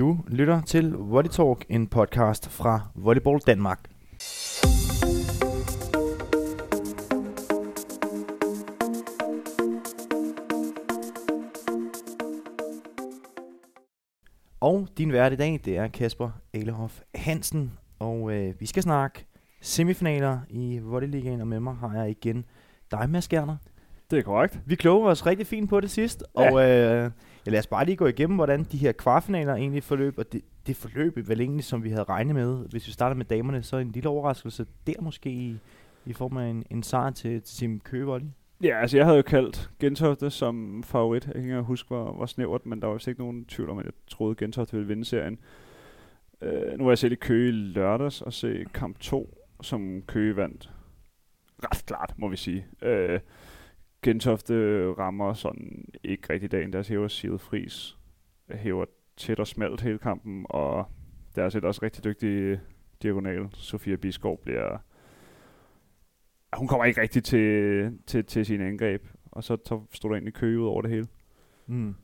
Du lytter til Volley Talk, en podcast fra Volleyball Danmark. Og din vært i dag, det er Kasper Alehoff Hansen, og øh, vi skal snakke semifinaler i Volleyligaen, og med mig har jeg igen dig, Mads Gerner. Det er korrekt. Vi kloge os rigtig fint på det sidst, Ja. og øh, ja, lad os bare lige gå igennem, hvordan de her kvartfinaler egentlig forløb, og det, det forløb vel egentlig, som vi havde regnet med. Hvis vi starter med damerne, så en lille overraskelse der måske i, i form af en, en sejr til, til Team Køge Ja, altså jeg havde jo kaldt Gentofte som favorit. Jeg kan ikke huske, hvor, hvor snævert, men der var vist ikke nogen tvivl om, at jeg troede, Gentofte ville vinde serien. Uh, nu var jeg selv i Køge i lørdags og se kamp 2, som Køge vandt. Ret klart, må vi sige. Uh, Gentofte rammer sådan ikke rigtig dagen. Deres hæver Siret Fris hæver tæt og smalt hele kampen, og deres et også rigtig dygtig diagonal, Sofia Biskov, bliver hun kommer ikke rigtig til, til, til sine angreb, og så, så stod der egentlig kø ud over det hele. Mm.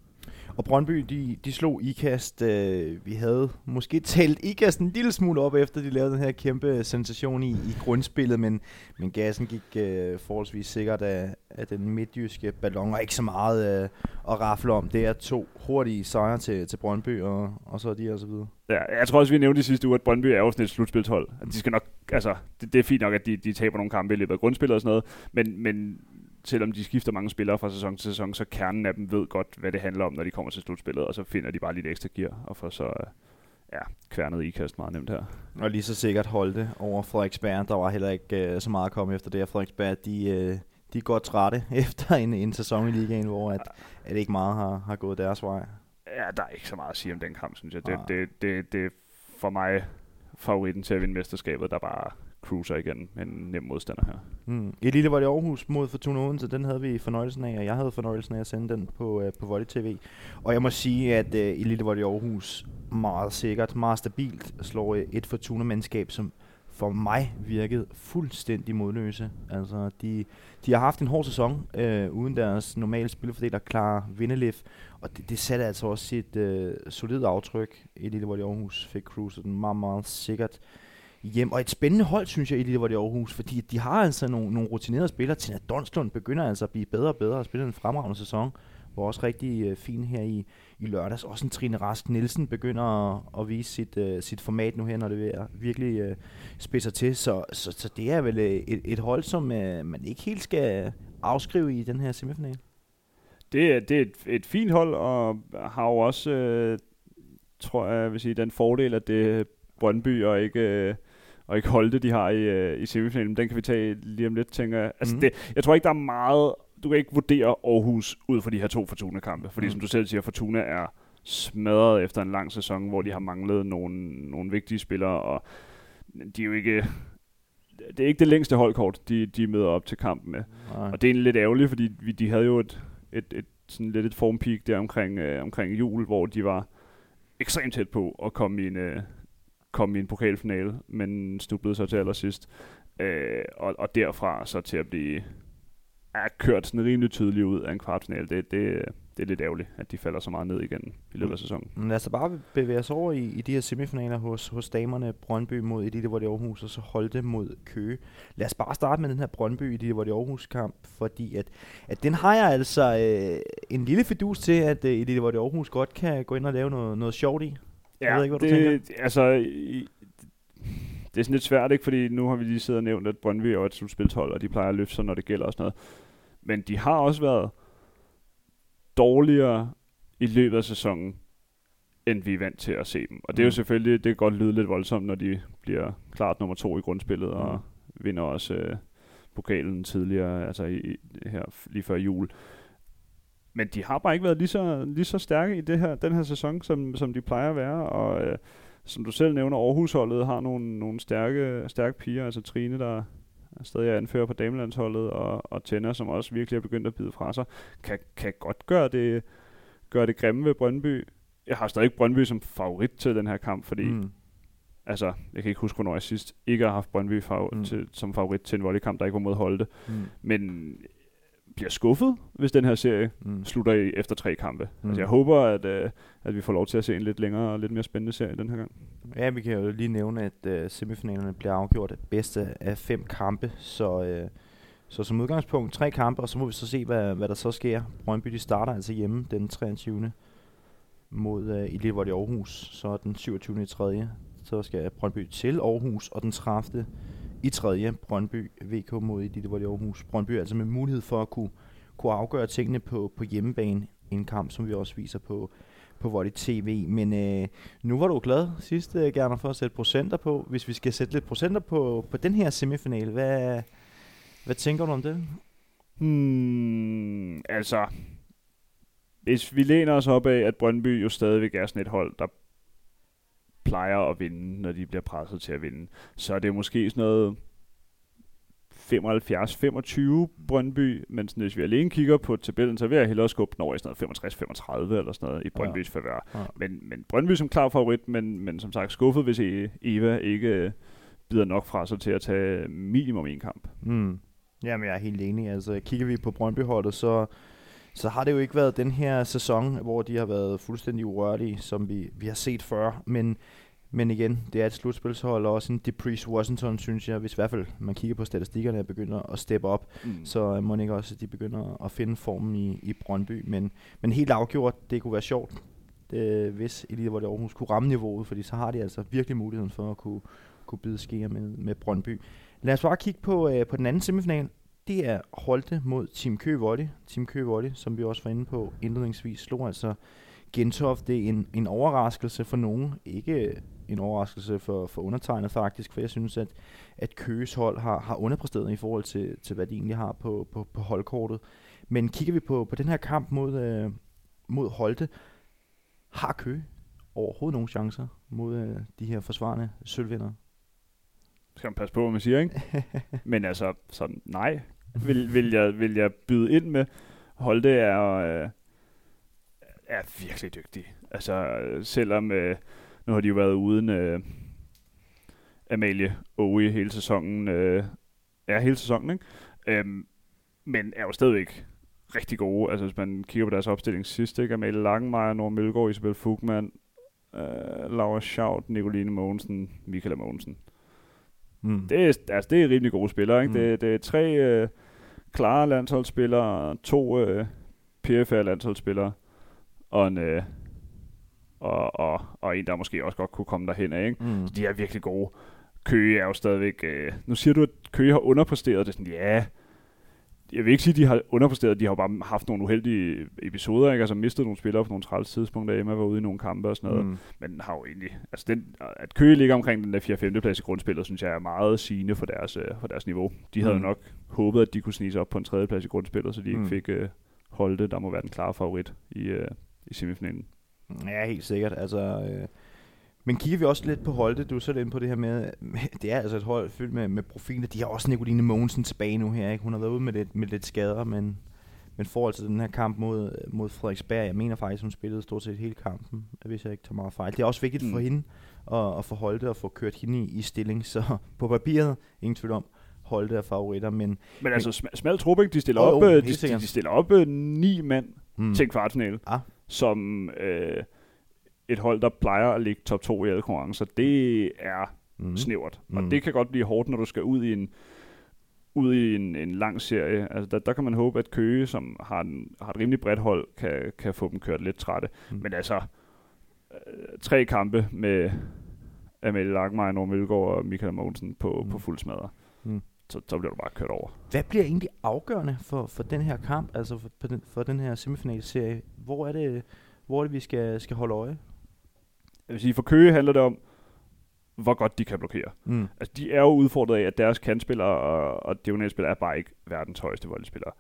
Og Brøndby, de, de slog IKAST. Øh, vi havde måske talt IKAST en lille smule op, efter de lavede den her kæmpe sensation i, i grundspillet, men, men gassen gik øh, forholdsvis sikkert af, af den midtjyske ballon, og ikke så meget øh, at rafle om. Det er to hurtige sejre til, til Brøndby, og, og så er de og så videre. Ja, jeg tror også, vi nævnte i sidste uge, at Brøndby er jo sådan et slutspilshold. At de skal nok, altså, det, det, er fint nok, at de, de taber nogle kampe i løbet af grundspillet og sådan noget, men, men selvom de skifter mange spillere fra sæson til sæson, så kernen af dem ved godt, hvad det handler om, når de kommer til slutspillet, og så finder de bare lidt ekstra gear, og får så øh, ja, kværnet ikast meget nemt her. Og lige så sikkert Holte over Frederiksberg. Der var heller ikke øh, så meget at komme efter det, og Frederiksberg, de, øh, de godt trætte efter en, en sæson i ligaen, hvor at, at ikke meget har, har gået deres vej. Ja, der er ikke så meget at sige om den kamp, synes jeg. Det, Nej. det, det, det er for mig favoritten til at vinde mesterskabet, der bare cruiser igen med en nem modstander her. Mm. Elite lille var det Aarhus mod Fortuna Odense, den havde vi fornøjelsen af, og jeg havde fornøjelsen af at sende den på, øh, på Volley TV. Og jeg må sige, at øh, Elite det Aarhus meget sikkert, meget stabilt slår øh, et Fortuna-mandskab, som for mig virkede fuldstændig modløse. Altså, de, de har haft en hård sæson øh, uden deres normale spilfordeler klar Vindelif, og det, det satte altså også sit øh, solide aftryk. Elite i Aarhus fik cruiset den meget, meget sikkert hjem. Og et spændende hold, synes jeg, i det var det Aarhus, fordi de har altså nogle, nogle rutinerede spillere. Tina Donslund begynder altså at blive bedre og bedre og spille en fremragende sæson. Var også rigtig øh, fin her i, i lørdags. Også en Trine Rask Nielsen begynder at, at vise sit, øh, sit format nu her, når det er virkelig øh, spidser til. Så, så, så det er vel øh, et, et hold, som øh, man ikke helt skal afskrive i den her semifinal. Det, er- det er et, et fint hold, og har jo også, øh, tror jeg, jeg vil sige, den fordel, at det er Brøndby og ikke, øh, og ikke Holte, de har i, øh, i semifinalen. Den kan vi tage lige om lidt, tænker jeg. Altså, mm. det, jeg tror ikke, der er meget... Du kan ikke vurdere Aarhus ud fra de her to Fortuna-kampe, fordi Mm. som du selv siger, Fortuna er smadret efter en lang sæson, hvor de har manglet nogle, nogle vigtige spillere, og de er jo ikke... Det er ikke det længste holdkort, de, de møder op til kampen med. Nej. Og det er lidt ærgerligt, fordi vi, de havde jo et, et, et sådan lidt et formpeak der omkring, øh, omkring jul, hvor de var ekstremt tæt på at komme i en, øh, komme i en pokalfinale, men snublede så til allersidst. Øh, og, og derfra så til at blive er kørt sådan rimelig tydeligt ud af en kvartfinale. Det, det, det er lidt ærgerligt, at de falder så meget ned igen i løbet af sæsonen. Men lad os bare bevæge os over i, i de her semifinaler hos, hos damerne. Brøndby mod Elite Volley Aarhus, og så Holte mod Køge. Lad os bare starte med den her Brøndby Elite Volley Aarhus kamp, fordi at, at den har jeg altså øh, en lille fidus til, at øh, Elite Volley Aarhus godt kan gå ind og lave noget, noget sjovt i. Jeg ved ikke, hvad du det, Altså, i, det er sådan lidt svært, ikke? Fordi nu har vi lige siddet og nævnt, at Brøndby er et slutspilshold, og de plejer at løfte sig, når det gælder og sådan noget. Men de har også været dårligere i løbet af sæsonen, end vi er vant til at se dem. Og det er jo Mm. selvfølgelig, det kan godt lyde lidt voldsomt, når de bliver klart nummer to i grundspillet, og Mm. vinder også øh, pokalen tidligere, altså i, her lige før jul. Men de har bare ikke været lige så, lige så stærke i det her, den her sæson, som, som de plejer at være, og øh, som du selv nævner, Aarhusholdet har nogle, nogle stærke, stærke piger, altså Trine, der er stadig er anfører på damelandsholdet, og, og Tenner, som også virkelig er begyndt at bide fra sig, kan, kan godt gøre det, gøre det grimme ved Brøndby. Jeg har stadig Brøndby som favorit til den her kamp, fordi Mm. altså, jeg kan ikke huske, hvornår jeg sidst ikke har haft Brøndby fav- Mm. mm. til, som favorit til en volleykamp, der ikke var mod Holte. Mm. Men bliver skuffet, hvis den her serie Mm. slutter i, efter tre kampe. Mm. Mm. Altså, jeg håber, at, øh, at vi får lov til at se en lidt længere og lidt mere spændende serie den her gang. Ja, vi kan jo lige nævne, at øh, semifinalerne bliver afgjort af bedste af fem kampe, så, øh, så som udgangspunkt tre kampe, og så må vi så se, hvad, hvad der så sker. Brøndby de starter altså hjemme den 23. mod øh, Elite Volley Aarhus, så den 27. i tredje, så skal Brøndby til Aarhus, og den 30 i tredje Brøndby VK mod Elite Volley Aarhus. Brøndby altså med mulighed for at kunne, kunne afgøre tingene på, på hjemmebane, en kamp, som vi også viser på, på Volley TV. Men øh, nu var du glad sidst, øh, gerne for at sætte procenter på. Hvis vi skal sætte lidt procenter på, på den her semifinale, hvad, hvad tænker du om det? Hmm, altså, hvis vi læner os op af, at Brøndby jo stadigvæk er sådan et hold, der plejer at vinde, når de bliver presset til at vinde, så er det måske sådan noget 75-25 Brøndby, men sådan, hvis vi alene kigger på tabellen, så vil jeg hellere skubbe den over i sådan noget 65-35 eller sådan noget i Brøndbys ja. favør. Ja. Men, men Brøndby som klar favorit, men, men som sagt skuffet, hvis E- Eva ikke øh, bider nok fra sig til at tage minimum en kamp. Mm. Jamen, jeg er helt enig. Altså, kigger vi på Brøndby-holdet, så, så har det jo ikke været den her sæson, hvor de har været fuldstændig urørlige, som vi, vi har set før. Men, men igen, det er et slutspilshold, og også en Deprice Washington, synes jeg, hvis i hvert fald man kigger på statistikkerne, begynder at steppe op. Mm. Så øh, må ikke også, at de begynder at finde formen i, i Brøndby. Men, men helt afgjort, det kunne være sjovt, det, hvis Elite Volley Aarhus kunne ramme niveauet, fordi så har de altså virkelig muligheden for at kunne, kunne bide sker med, med Brøndby. Lad os bare kigge på, øh, på den anden semifinal. Det er Holte mod Team Køge Volley. Team Køge Volley, som vi også var inde på indledningsvis, slog altså Gentofte en, en overraskelse for nogen. Ikke en overraskelse for, for undertegnet faktisk, for jeg synes, at, at Køges hold har, har underpræsteret i forhold til, til, hvad de egentlig har på, på, på holdkortet. Men kigger vi på, på den her kamp mod, øh, mod Holte, har Køge overhovedet nogen chancer mod øh, de her forsvarende sølvvinder? skal man passe på, hvad man siger, ikke? Men altså, sådan, nej, vil, vil, jeg, vil jeg byde ind med. Holte er, øh, er virkelig dygtig. Altså, selvom, øh, nu har de jo været uden øh, Amalie Owe hele sæsonen, øh, ja, hele sæsonen, ikke? Øhm, men er jo stadigvæk rigtig gode. Altså, hvis man kigger på deres opstilling sidst, ikke? Amalie Langenmeier, Nord Mølgaard, Isabel Fugman, øh, Laura Schaut, Nicoline Mogensen, Michaela Mogensen. Mm. Det er, altså, det er rimelig gode spillere. Ikke? Mm. Det, det er tre øh, klare landsholdsspillere, to øh, PFR-landsholdsspillere, og en, øh, og, og, og en, der måske også godt kunne komme derhen af. Ikke? Mm. Så de er virkelig gode. Køge er jo stadigvæk... Øh, nu siger du, at Køge har underpræsteret. Det er sådan, ja... Jeg vil ikke sige, at de har underpræsteret. De har jo bare haft nogle uheldige episoder. Ikke? Altså mistet nogle spillere på nogle træls tidspunkter. Emma var ude i nogle kampe og sådan noget. Mm. Men har jo egentlig, altså den, at Køge ligger omkring den der 4-5. plads i grundspillet, synes jeg er meget sigende for deres, øh, for deres niveau. De havde Mm. nok håbet, at de kunne snige sig op på en tredje plads i grundspillet, så de ikke Mm. fik øh, Holte, der må være den klare favorit i, øh, i semifinalen. Ja, helt sikkert. Altså, øh, men kigger vi også lidt på Holte, du er selv inde på det her med, det er altså et hold fyldt med, med profiler. De har også Nicoline Mogensen tilbage nu her, ikke? Hun har været ude med lidt, med lidt skader, men, men forhold til den her kamp mod, mod Frederiksberg, jeg mener faktisk, hun spillede stort set hele kampen, hvis jeg ikke tager meget fejl. Det er også vigtigt mm. for hende at, at få Holte og få kørt hende i, i stilling, så på papiret, ingen tvivl om, Holte er favoritter, men... Men altså, sm- smal trup? De stiller Jo, op, helt de, de, de stiller op øh, ni mand mm. til en kvartfinale, Ah. som øh, et hold, der plejer at ligge top 2 i alle konkurrencer. Det er mm, snævert. Mm. Mm. Og det kan godt blive hårdt, når du skal ud i en ud i en, en lang serie. Altså, der, der kan man håbe, at Køge, som har, en, har et rimelig bredt hold, kan, kan få dem kørt lidt trætte. Mm. Men altså, øh, tre kampe med Amalie Langmeier, Norm Mølgaard og Michael Mogensen på, Mm. på fuld smadre. Mm. Så, så bliver du bare kørt over. Hvad bliver egentlig afgørende for, for den her kamp, altså for, for, den, for den her semifinalserie? Hvor er det, hvor er det vi skal, skal holde øje? Jeg vil sige, for Køge handler det om, hvor godt de kan blokere. Mm. Altså, de er jo udfordret af, at deres kantspillere og, og diagonalspillere er bare ikke verdens højeste voldspillere.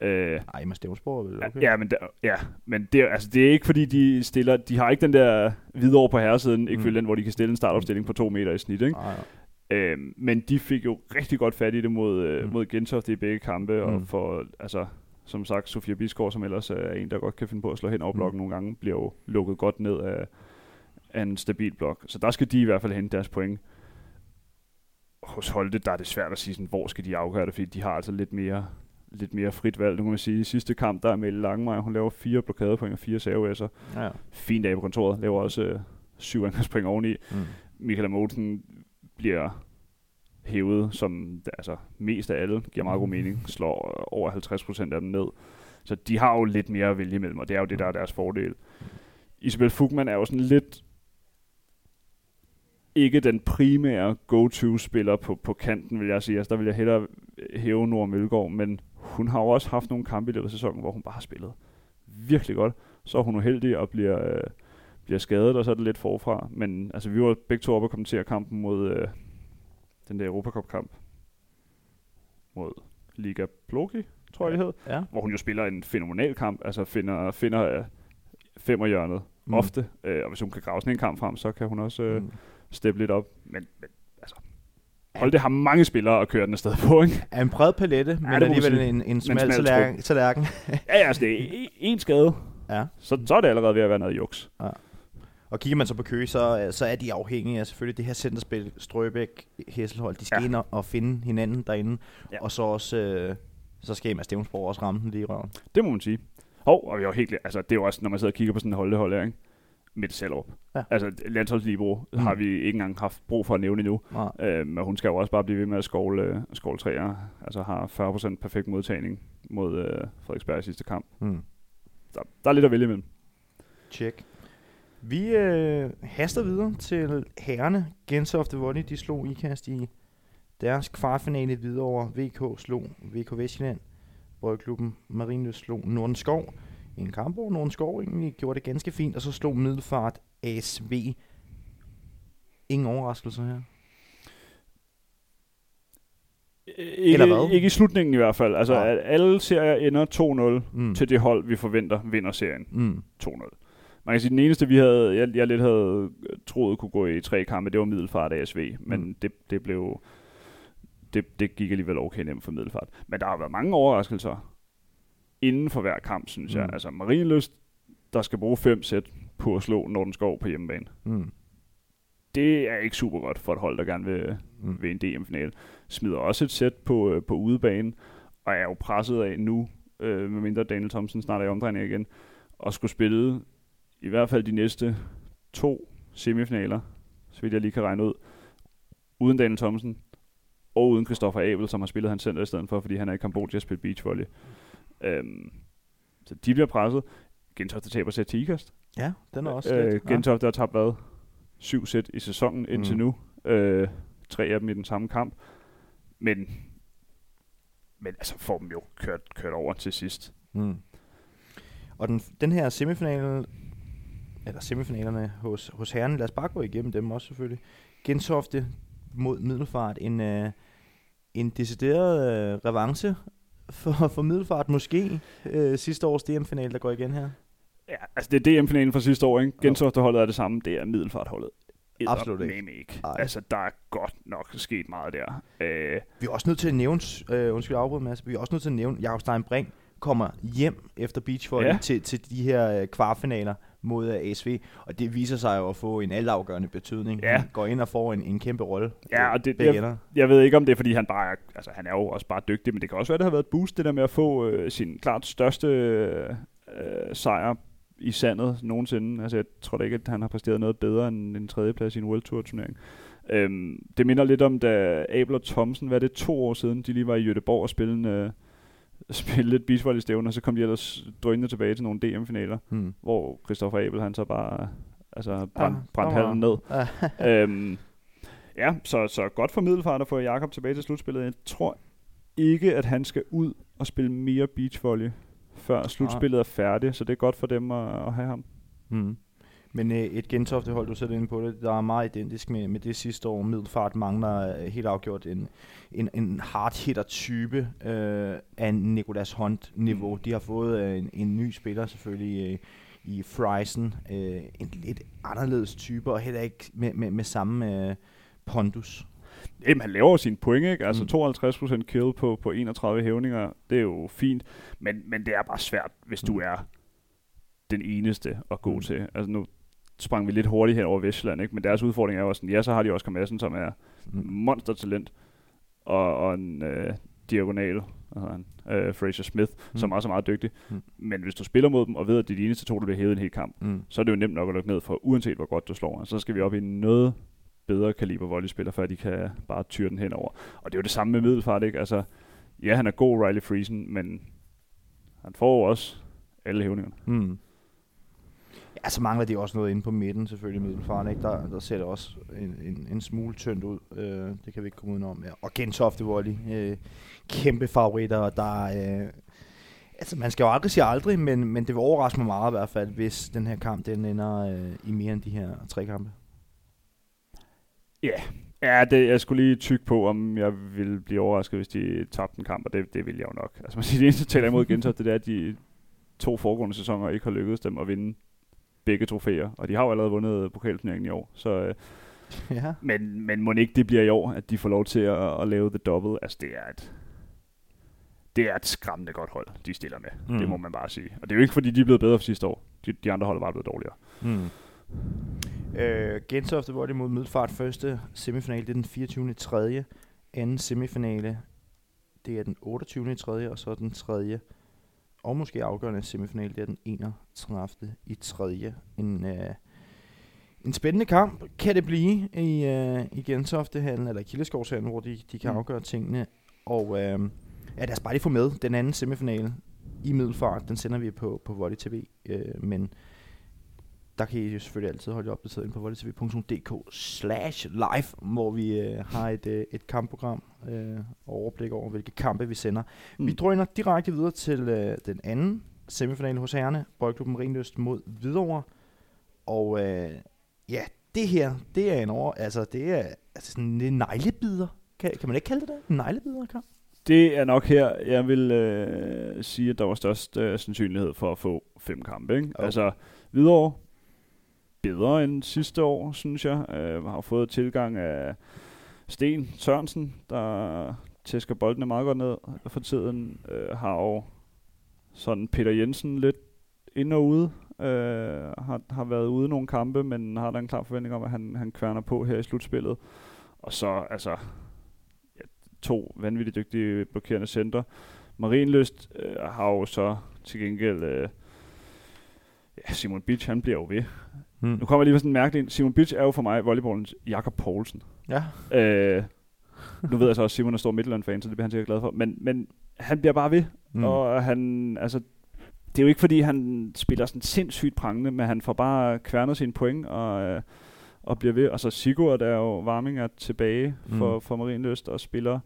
Øh, Ej, Mads Stævnsborg er vel okay? Ja, men, der, ja, men det, altså, det er ikke fordi, de stiller... De har ikke den der videre over på herresiden, ikke Mm. mm. den, hvor de kan stille en startopstilling på to meter i snit. Ikke? Nej, nej. Øhm, men de fik jo rigtig godt fat i det mod, øh, Mm. mm. mod Gentofte i begge kampe, mm. Mm. og for, altså, som sagt, Sofia Bisgaard, som ellers er en, der godt kan finde på at slå hen over Mm. blokken nogle gange, bliver jo lukket godt ned af, af en stabil blok. Så der skal de i hvert fald hente deres point. Hos Holte, der er det svært at sige, sådan, hvor skal de afgøre det, fordi de har altså lidt mere lidt mere frit valg. Nu kan man sige, i sidste kamp, der er Mette Langmeier, hun laver fire blokadepoint og fire serveræsser. Ja. Fin dag på kontoret, laver også øh, syv angrebspoint oveni. Mm. Michael Moten bliver hævet som altså, mest af alle, giver meget god mening, slår øh, over 50% af dem ned. Så de har jo lidt mere at vælge imellem, og det er jo det, der er deres fordel. Isabel Fugman er jo sådan lidt ikke den primære go-to-spiller på, på kanten, vil jeg sige. Altså, der vil jeg hellere hæve Nora Mølgaard, men hun har jo også haft nogle kampe i løbet af sæsonen, hvor hun bare har spillet virkelig godt. Så er hun uheldig og bliver, øh, bliver skadet, og så er det lidt forfra. Men altså, vi var begge to oppe og kommentere kampen mod øh, den der Europacup-kamp mod Liga Plogi, tror jeg det hed, Ja. hvor hun jo spiller en fænomenal kamp, altså finder, finder øh, femmerhjørnet Mm. mm. ofte, øh, og hvis hun kan grave sådan en kamp frem, så kan hun også øh, Mm. Steppe lidt op. Men, men altså, hold det har mange spillere at køre den afsted på, ikke? Er en bred palette, men må man alligevel en, en smal smal tallerken. tallerken. Ja, ja, altså det er en skade, ja. så, så er det allerede ved at være noget juks. Og kigger man så på Køge, så, så er de afhængige af selvfølgelig det her centerspil, Strøbæk, Hesselhold. De skal ja. Ja. ind og, finde hinanden derinde. Ja. Ja. Og så også, øh, så skal Emma Stevensborg også ramme den lige i røven. Det må man sige. Hov, og jeg er jo helt, altså det er jo også, når man sidder og kigger på sådan en holdehold her, ikke? Midt Sellerup. Ja. Altså landsholdslibero Mm. har vi ikke engang haft brug for at nævne endnu. Nej. Øh, men hun skal jo også bare blive ved med at skovle, øh, skovle træer. Altså har 40% perfekt modtagning mod øh, Frederiksberg i sidste kamp. Mm. Der, der er lidt at vælge imellem. Check. Vi øh, haster videre til herrene. Gentofte Volley, de slog IKAST i deres kvartfinale videre over VK slog VK Vestjylland. Brødklubben Marienløs slog Nordenskov. En kamp, hvor Nordenskov egentlig gjorde det ganske fint, og så slog Middelfart ASV. Ingen overraskelser her. Ikke, Eller hvad? Ikke i slutningen i hvert fald. Altså Nej. at alle serier ender 2-0 Mm. til det hold, vi forventer vinder serien Mm. 2-0. Man kan sige, den eneste, vi havde, jeg, jeg lidt havde troet kunne gå i tre kampe, det var Middelfart ASV, men Mm. det, det blev, det, det gik alligevel okay nemt for Middelfart. Men der har været mange overraskelser inden for hver kamp, synes mm. jeg. Altså Marienlyst, der skal bruge fem sæt på at slå Nordenskov på hjemmebane. Mm. Det er ikke super godt for et hold, der gerne vil, Mm. ved en DM-finale. Smider også et sæt på, øh, på udebane, og er jo presset af nu, øh, medmindre Daniel Thompson snart er i omdrejning igen, og skulle spille i hvert fald de næste to semifinaler, så vidt jeg lige kan regne ud, uden Daniel Thompson, og uden Christoffer Abel, som har spillet hans center i stedet for, fordi han er i Kambodja og spiller beachvolley. Øhm, så de bliver presset. Gentofte taber sæt til IKAST. Ja, den er også Øh, lidt. Gentofte har tabt hvad? Syv sæt i sæsonen indtil Mm. nu. Øh, tre af dem i den samme kamp. Men, men altså får dem jo kørt, kørt over til sidst. Mm. Og den, den her semifinale, eller semifinalerne hos, hos herren, lad os bare gå igennem dem også selvfølgelig. Gentofte mod Middelfart, en, øh, en decideret øh, revanche for, for Middelfart måske. Øh, sidste års DM-finale, der går igen her. Ja, altså det er DM-finalen fra sidste år, ikke? Gentofte holdet er det samme. Det er Middelfart-holdet. Absolut ikke. Ikke. Ej. Altså, der er godt nok sket meget der. Øh, Vi er også nødt til at nævne, øh, undskyld afbrud, Mads, vi er også nødt til at nævne, Jakob Stein Brink kommer hjem efter beachvolley. Ja. til, til de her øh, kvartfinaler mod ASV, og det viser sig jo at få en altafgørende betydning. Ja. Han går ind og får en, en kæmpe rolle. Ja, øh, og det- ender. jeg ved ikke, om det er, fordi han bare er, altså han er jo også bare dygtig, men det kan også være, det har været et boost, det der med at få øh, sin klart største øh, sejr i sandet nogensinde. Altså, jeg tror da ikke, at han har præsteret noget bedre end en tredjeplads i en World Tour turnering. Øhm, det minder lidt om, da Abel og Thomsen, hvad er det, to år siden, de lige var i Göteborg og spille, en, øh, spille lidt beachvolley stævne, og så kom de ellers drønende tilbage til nogle DM-finaler, Hmm. hvor Christopher Abel, han så bare altså, brændt, der var- hallen ned Ja. øhm, ja, så, så godt for Middelfart at få Jakob tilbage til slutspillet. Jeg tror ikke, at han skal ud og spille mere beachvolley, før slutspillet er færdigt, så det er godt for dem at, at have ham. Hmm. Men øh, et gentofte hold, du sætter ind på det, der er meget identisk med, med det sidste år. Middelfart mangler øh, helt afgjort en, en, en hard hitter type øh, af Nicolas Hunt-niveau. Mm. De har fået øh, en, en ny spiller selvfølgelig øh, i Friesen. Øh, en lidt anderledes type, og heller ikke med, med, med samme øh, pondus. Jamen, han laver sine point, ikke? Altså Mm. mm. 52% kill på, på 31 hævninger, det er jo fint, men, men det er bare svært, hvis du Mm. er den eneste at gå Mm. til. Altså nu sprang vi lidt hurtigt hen over Vestjylland, ikke? men deres udfordring er jo også sådan, ja, så har de Oscar Madsen, som er Mm. monstertalent, og, og en øh, diagonal, hedder han, øh, Fraser Smith, Mm. som også er meget dygtig. Mm. Men hvis du spiller mod dem, og ved, at det er de eneste to, der bliver hævet en hel kamp, Mm. så er det jo nemt nok at lukke ned for, uanset hvor godt du slår. Så skal vi op i noget bedre kaliber volleyspiller, før de kan bare tyre den henover. Og det er jo det samme med Middelfart, ikke? Altså, ja, han er god, Riley Friesen, men han får jo også alle hævningerne. Mm. Ja, så mangler de også noget inde på midten, selvfølgelig middelfaren, ikke? Der, der ser det også en, en, en smule tyndt ud. Øh, det kan vi ikke komme udenom. Ja. Og Gentofte Volley, øh, kæmpe favoritter, og der øh, Altså, man skal jo aldrig sige aldrig, men, men det vil overraske mig meget i hvert fald, hvis den her kamp, den ender øh, i mere end de her tre kampe. Ja, det, jeg skulle lige tykke på, om jeg ville blive overrasket, hvis de tabte en kamp, og det, det vil jeg jo nok. Altså man siger, det eneste, der taler imod Gentofte, det er, at de to foregående sæsoner ikke har lykkedes dem at vinde begge trofæer, og de har jo allerede vundet pokalturneringen i år. Så, øh, ja. men, men må ikke det bliver i år, at de får lov til at, at lave the double? Altså det er et, det er et skræmmende godt hold, de stiller med. Mm. Det må man bare sige. Og det er jo ikke, fordi de er blevet bedre for sidste år. De, de andre hold er bare blevet dårligere. Mm. Øh, Gentofte Volley mod Middelfart første semifinale, det er den 24. 3. Anden semifinale, det er den 28. 3. og så den tredje og måske afgørende semifinale, det er den 31. i 3. En, øh, en spændende kamp kan det blive i, øh, i Gentofte-hallen, eller Kildeskovshallen, hvor de, de kan Mm. afgøre tingene. Og øh, ja, lad os bare lige få med den anden semifinale i Middelfart, den sender vi på, på Volley TV, øh, men der kan I jo selvfølgelig altid holde jer opdateret ind på volleytv.dk slash live, hvor vi øh, har et, øh, et kampprogram øh, og overblik over, hvilke kampe vi sender. Mm. Vi drøner direkte videre til øh, den anden semifinale hos herrerne, Boldklubben Marienlyst mod Hvidovre. Og øh, ja, det her, det er en over, altså det er altså sådan en neglebider. Kan, kan man ikke kalde det det? En neglebider kamp? Det er nok her, jeg vil øh, sige, at der var størst øh, sandsynlighed for at få fem kampe. Ikke? Jo. Altså, videre bedre end sidste år, synes jeg. Øh, har fået tilgang af Sten Sørensen, der tæsker boldene meget godt ned for tiden. Øh, har jo sådan Peter Jensen lidt ind og ude. Øh, har, har været ude nogle kampe, men har der en klar forventning om, at han, han kværner på her i slutspillet. Og så, altså, ja, to vanvittigt dygtige blokerende center. Marienløst øh, har jo så til gengæld... Øh, ja, Simon Beach, han bliver jo ved. Mm. Nu kommer jeg lige med sådan en mærkelig ind. Simon Bitch er jo for mig volleyballens Jakob Poulsen. Ja. Øh, nu ved jeg så også, at Simon er stor Midtjylland-fan, så det bliver han sikkert glad for. Men, men han bliver bare ved, Mm. og han, altså, det er jo ikke fordi, han spiller sådan sindssygt prangende, men han får bare kværnet sine point, og, øh, og bliver ved. Og så Sigurd er jo Warming er tilbage for, Mm. for Marienløst og spiller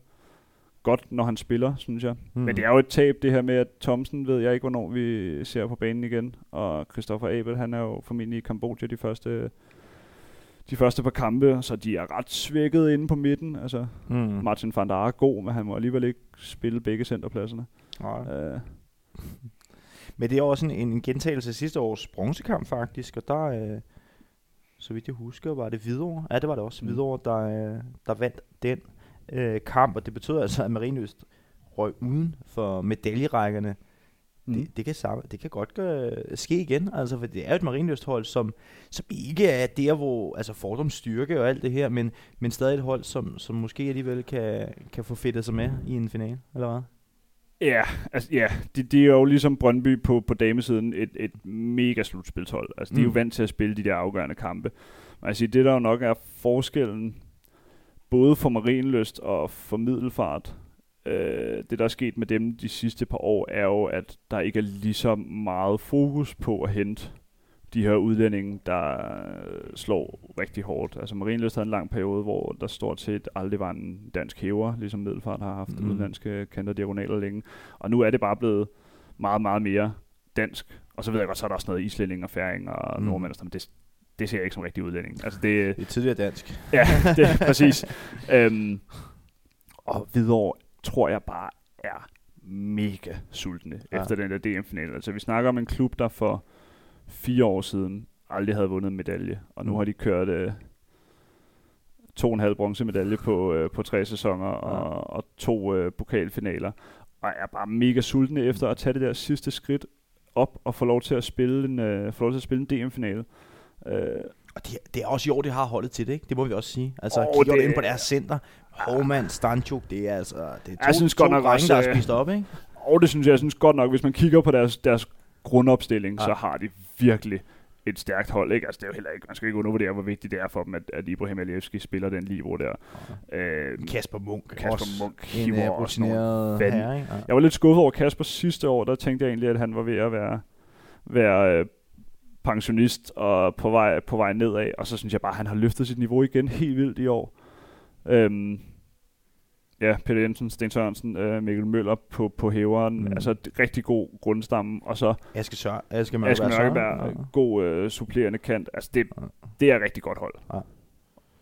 godt, når han spiller, synes jeg. Mm. Men det er jo et tab, det her med, at Thomsen ved jeg ikke, hvornår vi ser på banen igen. Og Christoffer Abel, han er jo formentlig i Kambodja de første, de første par kampe, så de er ret svækket inde på midten. Altså, Mm. Martin van der er god, men han må alligevel ikke spille begge centerpladserne. Nej. Uh, Men det er også en, en gentagelse af sidste års bronzekamp faktisk, og der, øh, så vidt jeg husker, var det Hvidovre. Ja, det var det også. Mm. Hvidovre, der, øh, der vandt den øh, kamp, og det betød altså, at Marienlyst røg uden for medaljerækkerne. Mm. Det, det, kan samme, det kan godt gøre, ske igen, altså, for det er jo et Marienlyst-hold, som, som ikke er der, hvor altså fordoms styrke og alt det her, men, men stadig et hold, som, som måske alligevel kan, kan få fedtet sig med i en finale, eller hvad? Ja, altså, ja de, de er jo ligesom Brøndby på, på damesiden et, et mega slutspilshold. Altså, de er jo Mm. vant til at spille de der afgørende kampe. Siger, det der jo nok er forskellen, både for Marienlyst og for Middelfart, øh, det der er sket med dem de sidste par år, er jo, at der ikke er lige så meget fokus på at hente de her udlændinge, der øh, slår rigtig hårdt. Altså Marienlyst havde en lang periode, hvor der stort set aldrig var en dansk hæver, ligesom Middelfart har haft Mm. udenlandske kanter diagonaler længe. Og nu er det bare blevet meget, meget mere dansk. Og så ved jeg godt, så er der også noget islænding og færing og Mm. nordmænd, og sådan, det, det ser jeg ikke som rigtig udlænding. Altså det, Det er tidligere dansk. Ja, det er præcis. øhm, og videre tror jeg bare er mega sultne Ja. ja. efter den der DM-finale. Altså vi snakker om en klub, der for fire år siden aldrig havde vundet en medalje, og nu Mm. har de kørt øh, to og en halv bronzemedalje på, øh, på tre sæsoner og, og to øh, pokalfinaler, og er bare mega sultne efter at tage det der sidste skridt op og få lov til at spille en, øh, få lov til at spille en DM-finale. Øh, Og det, det er også i år, det har holdet til det, ikke? Det må vi også sige. Altså, oh, kigger det- ind på deres center, Hovmand, Stanchuk, det er altså det er to, Jeg synes to godt nok drenge, der er øh, spist op, ikke? Og det synes jeg, jeg synes godt nok, hvis man kigger på deres, deres grundopstilling, Ja. så har de virkelig et stærkt hold. Ikke? Altså, det er jo heller ikke, man skal ikke undervurdere, hvor vigtigt det er for dem, at, at Ibrahim Alevski spiller den niveau der. Øh, Kasper Munk. Kasper også Munk En hiver øh, også nogle vand- herre, ikke? Ja. Jeg var lidt skuffet over Kasper sidste år. Der tænkte jeg egentlig, at han var ved at være, være øh, pensionist og på vej, på vej nedad. Og så synes jeg bare, at han har løftet sit niveau igen helt vildt i år. Øhm, ja, Peter Jensen, Sten Sørensen, øh, Mikkel Møller på, på hæveren. Mm. Altså rigtig god grundstamme. Og så Aske Sør, Aske Aske Mørkeberg, Mørkeberg, Søren, god øh, supplerende kant. Altså det, Ja. det er et rigtig godt hold. Ja.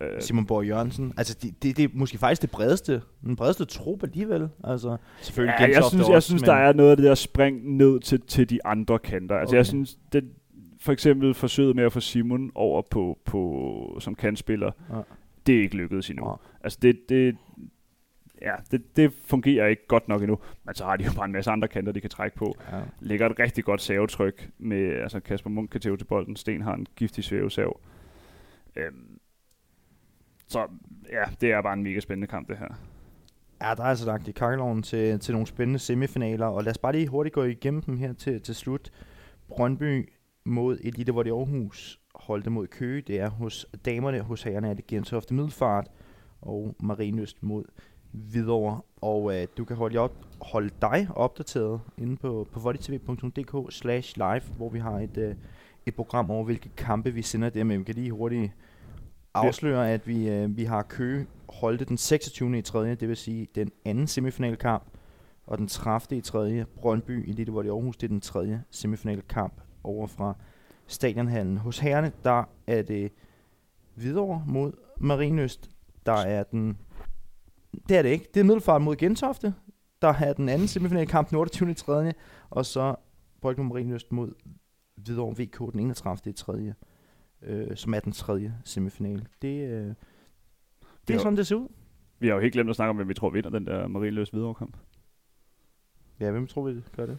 Øh, Simon Borg Jørgensen. Altså, det, det, det er måske faktisk det bredeste, den bredeste trup alligevel. Altså, selvfølgelig Ja, jeg synes, jeg også, synes men- der er noget af det der spring ned til, til de andre kanter. Altså, Okay. jeg synes, det, for eksempel forsøget med at få Simon over på, på som kantspiller, Ja. det er ikke lykkedes endnu. Ja. Altså, det, det, ja, det, det fungerer ikke godt nok endnu. Men så har de jo bare en masse andre kanter, de kan trække på. Ja. Lægger et rigtig godt savetryk med, altså Kasper Munk kan tæve til bolden, Sten har en giftig svævesav. Øhm, så ja, det er bare en mega spændende kamp, det her. Ja, der er altså lagt i kakkeloven til, til nogle spændende semifinaler, og lad os bare lige hurtigt gå igennem dem her til, til slut. Brøndby mod Elite Volley Aarhus holdte mod Køge. Det er hos damerne, hos herrerne er det Gentofte Middelfart og Marienøst mod Hvidovre. Og øh, du kan holde, op, holde dig opdateret inde på, på volleytv.dk slash live, hvor vi har et, øh, et program over, hvilke kampe vi sender der, men vi kan lige hurtigt afsløre, at vi, øh, vi har Køge holdte den 26. i 3., det vil sige den anden semifinalkamp, og den 30. i 3. Brøndby i Elite Volley Aarhus, det er den tredje semifinalkamp over fra Stadionhallen. Hos herrene, der er det Hvidovre mod Marienøst. Der er den... Det er det ikke. Det er Middelfart mod Gentofte. Der er den anden semifinalkamp den 28. i 3. Og så Brygge Marienøst mod Hvidovre VK den 31. i 3. Øh, som er den tredje semifinale. Det, øh, det er jo- sådan, det ser ud. Vi har jo helt glemt at snakke om, hvem vi tror vinder den der Marienløs videre kamp. Ja, hvem tror vi gør det?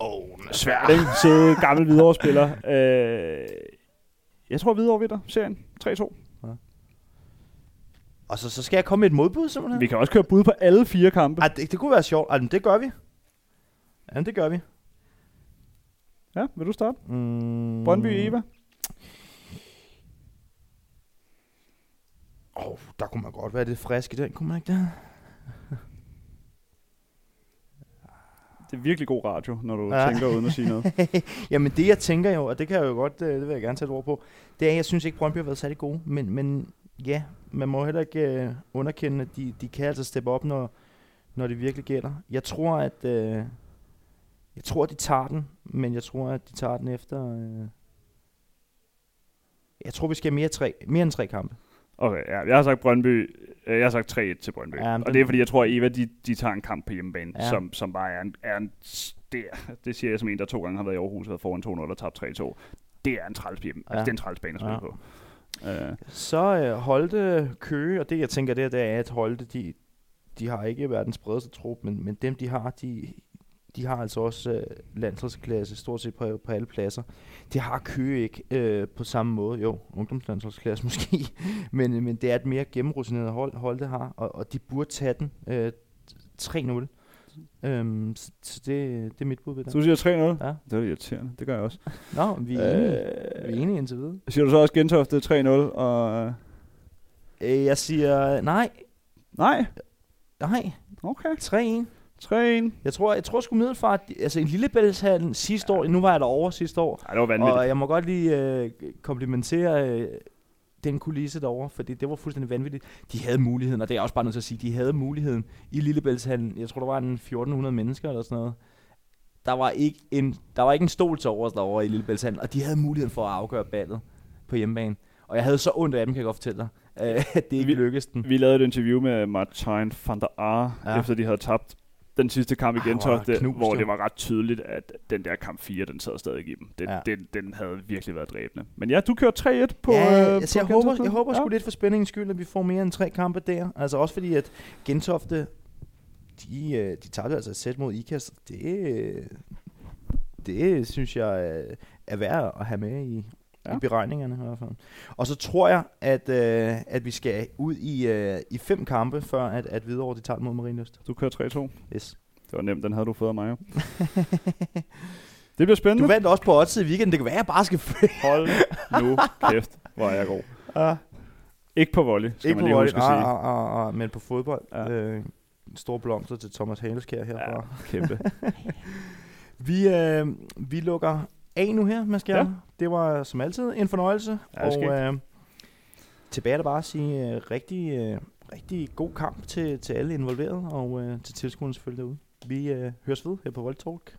Åh, oh, Svært, ikke? Sidde gammel videre spiller. Øh, jeg tror videre vinder serien. 3-2. Og så, så skal jeg komme med et modbud, simpelthen? Vi kan også køre bud på alle fire kampe. Ej, det, det kunne være sjovt. Ej, men det gør vi. Ja, det gør vi. Ja, vil du starte? Mm. Brøndby Eva. Åh, oh, der kunne man godt være lidt frisk i den, kunne man ikke det? Det er virkelig god radio, når du Ja. tænker uden at sige noget. Jamen det jeg tænker jo, og det kan jeg jo godt, øh, det vil jeg gerne sætte ord på, det er, at jeg synes ikke, Brøndby har været særlig gode, men, men ja, man må heller ikke øh, underkende, at de, de kan altså steppe op, når, når det virkelig gælder. Jeg tror, at øh, jeg tror, de tager den, men jeg tror, at de tager den efter... Øh, jeg tror, vi skal have mere, tre, mere end tre kampe. Okay, ja, jeg har sagt Brøndby. øh, Jeg har sagt 3-1 til Brøndby. Ja, og det er fordi, jeg tror, at Eva, de, de tager en kamp på hjemmebane, Ja. ja. som, som bare er en, er en det, det siger jeg som en, der to gange har været i Aarhus og været foran 2-0 og tabt 3-2. Det er en træls hjem. Ja. Altså, det er en træls bane at spille Ja. på. Uh, Så øh, Holte Køge, og det jeg tænker der, det er, at Holte, de, de har ikke verdens bredeste trup, men, men dem de har, de, de har altså også øh, landsholdsklasse stort set på, på alle pladser. Det har Køge ikke øh, på samme måde. Jo, ungdomslandsholdsklasse måske, men, men det er et mere gennemrutineret hold, Holte har, og, og de burde tage den øh, 3-0. Øhm, så, så det, det er mit bud ved så det. du siger 3-0? Ja. Det er irriterende. Det gør jeg også. Nå, vi er enige. Vi er enige indtil videre. Siger du så også Gentofte 3-0? Og... Øh, jeg siger nej, Nej. nej, Okay. 3-1. 3-1. Jeg tror, jeg tror sgu Middelfart, altså en lille bælshallen sidste år, nu var jeg der over sidste år, Ej, det var vanvittigt. og jeg må godt lige øh, komplimentere øh, den kulisse derovre, fordi det var fuldstændig vanvittigt. De havde muligheden, og det er jeg også bare nødt til at sige, de havde muligheden i Lillebæltshallen. Jeg tror, der var en 1400 mennesker eller sådan noget. Der var ikke en, der var ikke en stol til overs derovre i Lillebæltshallen, og de havde muligheden for at afgøre ballet på hjemmebane. Og jeg havde så ondt af dem, kan jeg godt fortælle dig, at det ikke Vi- lykkedes den. Vi lavede et interview med Martin van der Aar, Ja. ja. efter de havde tabt den sidste kamp i Ah, knust, hvor det var ret tydeligt, at den der kamp 4, den sad stadig i dem. Den, Ja. den, den havde virkelig været dræbende. Men ja, du kører 3-1 på ja, øh, altså, på jeg, håber, jeg håber ja. sgu lidt for spændingens skyld, at vi får mere end tre kampe der. Altså også fordi, at Gentofte, de, øh, de tabte altså et sæt mod IKAST. Det, øh, det synes jeg, øh, er værd at have med i, Ja. i beregningerne i hvert fald. Og så tror jeg, at, øh, at vi skal ud i, øh, i fem kampe, før at, at Hvidovre de tager mod Marienlyst. Du kører 3-2. Yes. Det var nemt, den havde du fået af mig jo. Det bliver Du spændende. vandt også på odds i weekenden. Det kan være, at jeg bare skal. Hold nu kæft, hvor er jeg god. Ah, Ikke på volley, skal ikke man på lige volley, huske at sige. ah, ah, ah, ah, men på fodbold. Ja. Øh, store blomster til Thomas Haleskær herfra. Ja. kæmpe. Vi, øh, vi lukker af nu her, Mads Ja. Det var som altid en fornøjelse. Ja, og øh, tilbage er der bare at sige øh, rigtig, øh, rigtig god kamp til, til alle involverede, og øh, til tilskuerne selvfølgelig derude. Vi øh, høres ved her på Vold Talk.